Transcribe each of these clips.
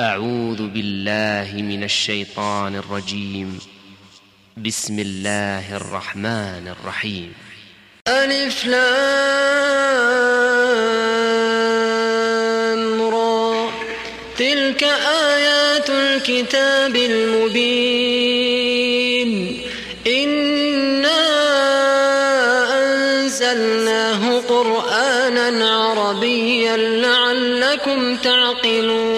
أعوذ بالله من الشيطان الرجيم. بسم الله الرحمن الرحيم. ألف لام را. تلك آيات الكتاب المبين. إنا أنزلناه قرآنا عربيا لعلكم تعقلون.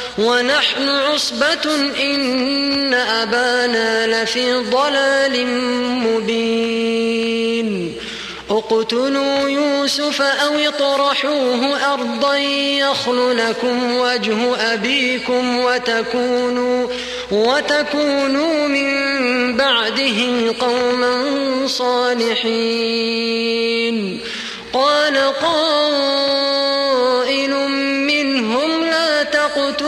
ونحن عصبة إن أبانا لفي ضلال مبين. اقتلوا يوسف أو اطرحوه أرضا يخل لكم وجه أبيكم وتكونوا وتكونوا من بعده قوما صالحين. قال قائل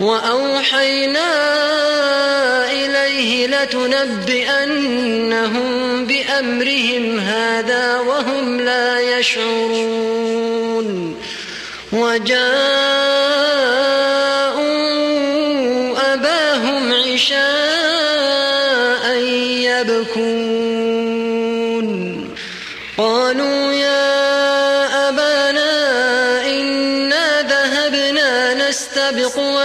وأوحينا إليه لتنبئنهم بأمرهم هذا وهم لا يشعرون. وجاءوا أباهم عشاء يبكون.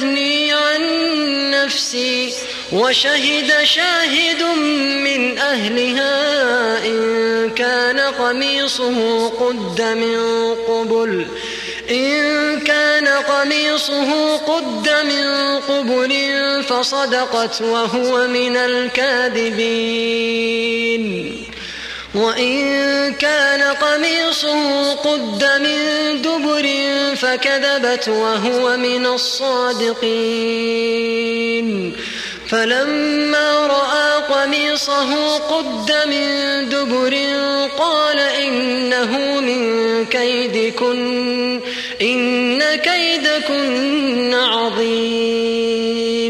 راودتني عن نفسي وشهد شاهد من أهلها إن كان قميصه قد من قبل إن كان قميصه قد من قبل فصدقت وهو من الكاذبين. وإن كان قميصه قد من دبر فكذبت وهو من الصادقين. فلما رأى قميصه قد من دبر قال إنه من كيدكن إن كيدكن عظيم.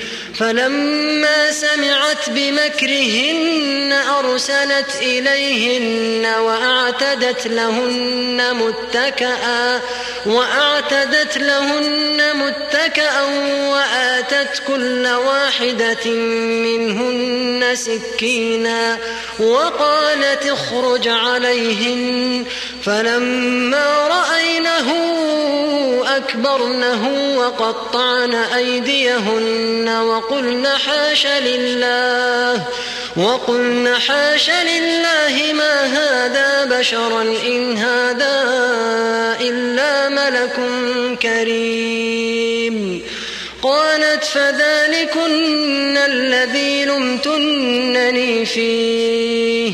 فلما سمعت بمكرهن أرسلت إليهن وأعتدت لهن متكئا وأعتدت لهن متكئا وآتت كل واحدة منهن سكينا وقالت اخرج عليهن. فلما رأينه أكبرنه وقطعن أيديهن وقالت وقلن حاش لله وقلن حاش لله ما هذا بشرا إن هذا إلا ملك كريم. قالت فذلكن الذي لمتنني فيه.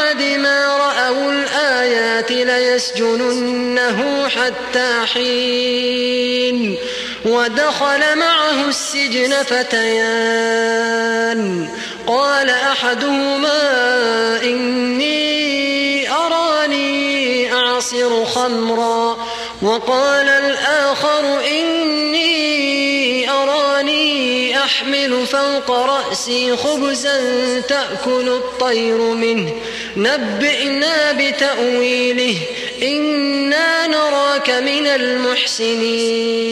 ليسجننه حتى حين ودخل معه السجن فتيان. قال أحدهما إني أراني أعصر خمرا. وقال الآخر إني أراني أحمل فوق رأسي خبزا تأكل الطير منه. نبئنا بتأويله إنا نراك من المحسنين.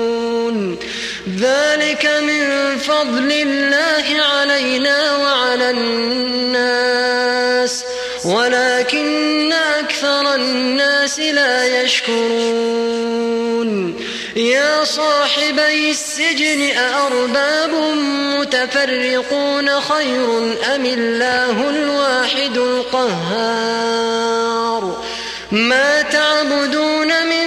ذلك من فضل الله علينا وعلى الناس ولكن أكثر الناس لا يشكرون. يا صاحبي السجن أأرباب متفرقون خير أم الله الواحد القهار؟ ما تعبدون من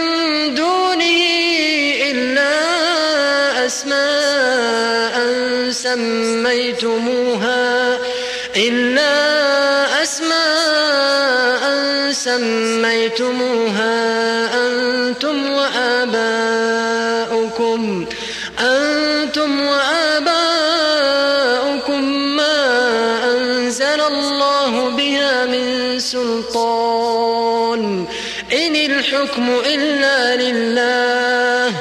سلطان. إن الحكم إلا لله.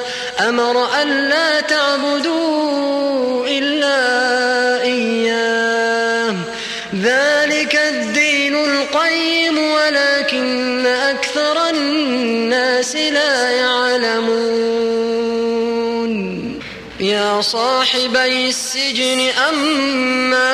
أمر ألا تعبدوا إلا إياه. ذلك الدين القيم ولكن أكثر الناس لا يعلمون. يا صاحبي السجن أما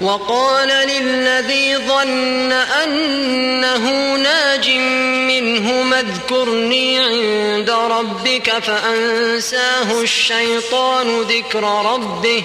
وقال للذي ظن أنه ناج منهما اذكرني عند ربك فأنساه الشيطان ذكر ربه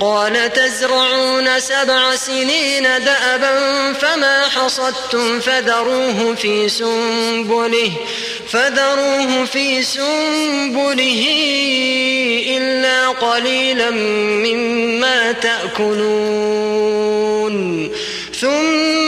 قال تزرعون سبع سنين دأبا فما حصدتم فذروه في سنبله فذروه في سنبله إلا قليلا مما تأكلون. ثم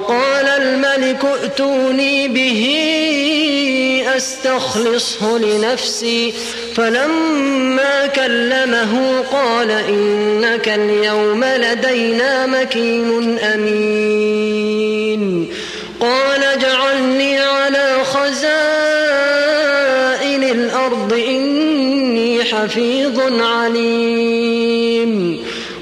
وقال الملك ائتوني به أستخلصه لنفسي. فلما كلمه قال إنك اليوم لدينا مكين أمين. قال اجعلني على خزائن الأرض إني حفيظ عليم.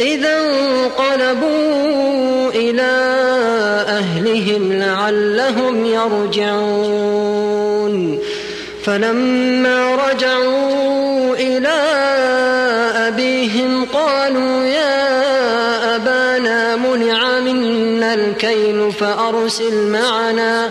إذا انقلبوا إلى أهلهم لعلهم يرجعون. فلما رجعوا إلى أبيهم قالوا يا أبانا منع منا الكيل فأرسل معنا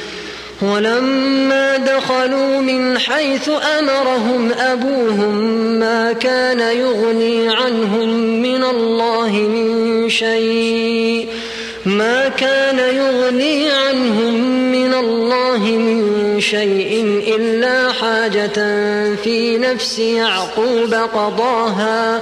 ولما دخلوا من حيث أمرهم أبوهم ما كان يغني عنهم من الله من شيء. ما كان يغني عنهم من الله من شيء إلا حاجة في نفس يعقوب قضاها.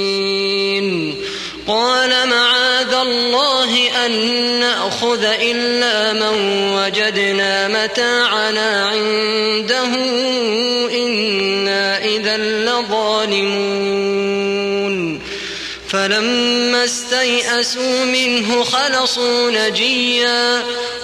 أن نأخذ إلا من وجدنا متاعنا عنده. إنا إذا لظالمون. فلما استيئسوا منه خلصوا نجيا.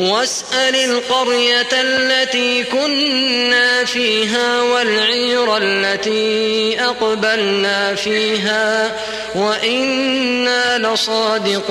واسأل القرية التي كنا فيها والعير التي أقبلنا فيها وإنا لصادقون.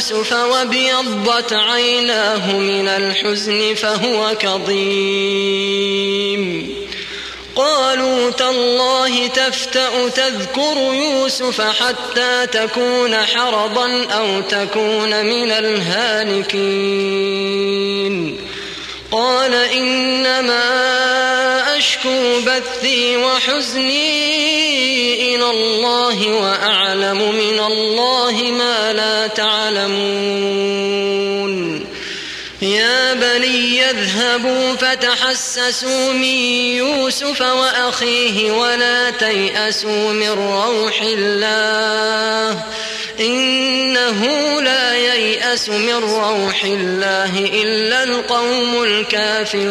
يوسف وابيضت عيناه من الحزن فهو كظيم. قالوا تالله تفتأ تذكر يوسف حتى تكون حرضا أو تكون من الهالكين. قال إنما أشكو بثي وحزني إلى الله وأعلم من الله ما لا تعلمون. يا بني اذهبوا فتحسسوا من يوسف وأخيه ولا تيأسوا من روح الله. إنه لا ييأس من روح الله إلا القوم الكافرون.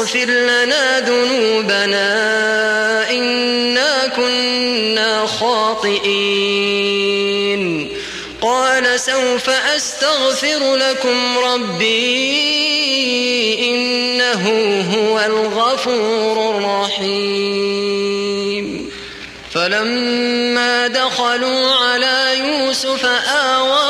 استغفر لنا ذنوبنا إنا كنا خاطئين. قال سوف أستغفر لكم ربي إنه هو الغفور الرحيم. فلما دخلوا على يوسف آوى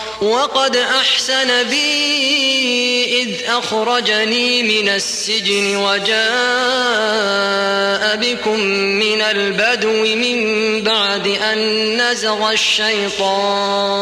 وقد أحسن بي إذ أخرجني من السجن وجاء بكم من البدو من بعد أن نزغ الشيطان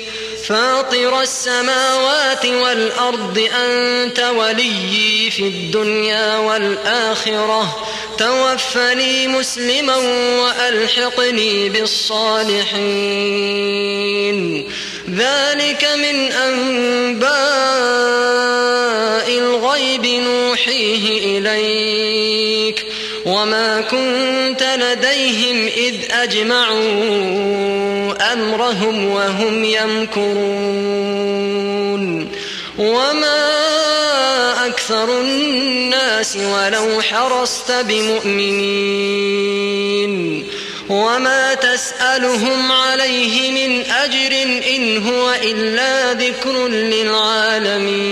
فاطر السماوات والأرض أنت وليي في الدنيا والآخرة. توفني مسلما وألحقني بالصالحين. ذلك من أنباء الغيب نوحيه إليك. وما كنت لديهم إذ أجمعوا أمرهم وهم يمكرون. وما أكثر الناس ولو حرصت بمؤمنين. وما تسألهم عليه من أجر إن هو إلا ذكر للعالمين.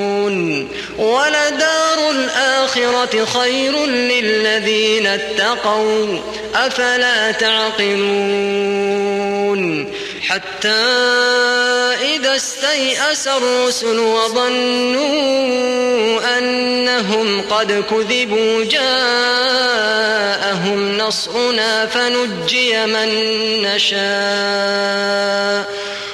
ولدار الآخرة خير للذين اتقوا أفلا تعقلون حتى إذا استيأس الرسل وظنوا أنهم قد كذبوا جاءهم نصرنا فنجي من نشاء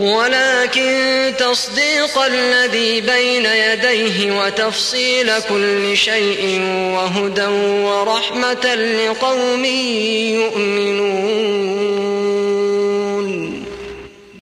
ولكن تصديق الذي بين يديه وتفصيل كل شيء وهدى ورحمة لقوم يؤمنون.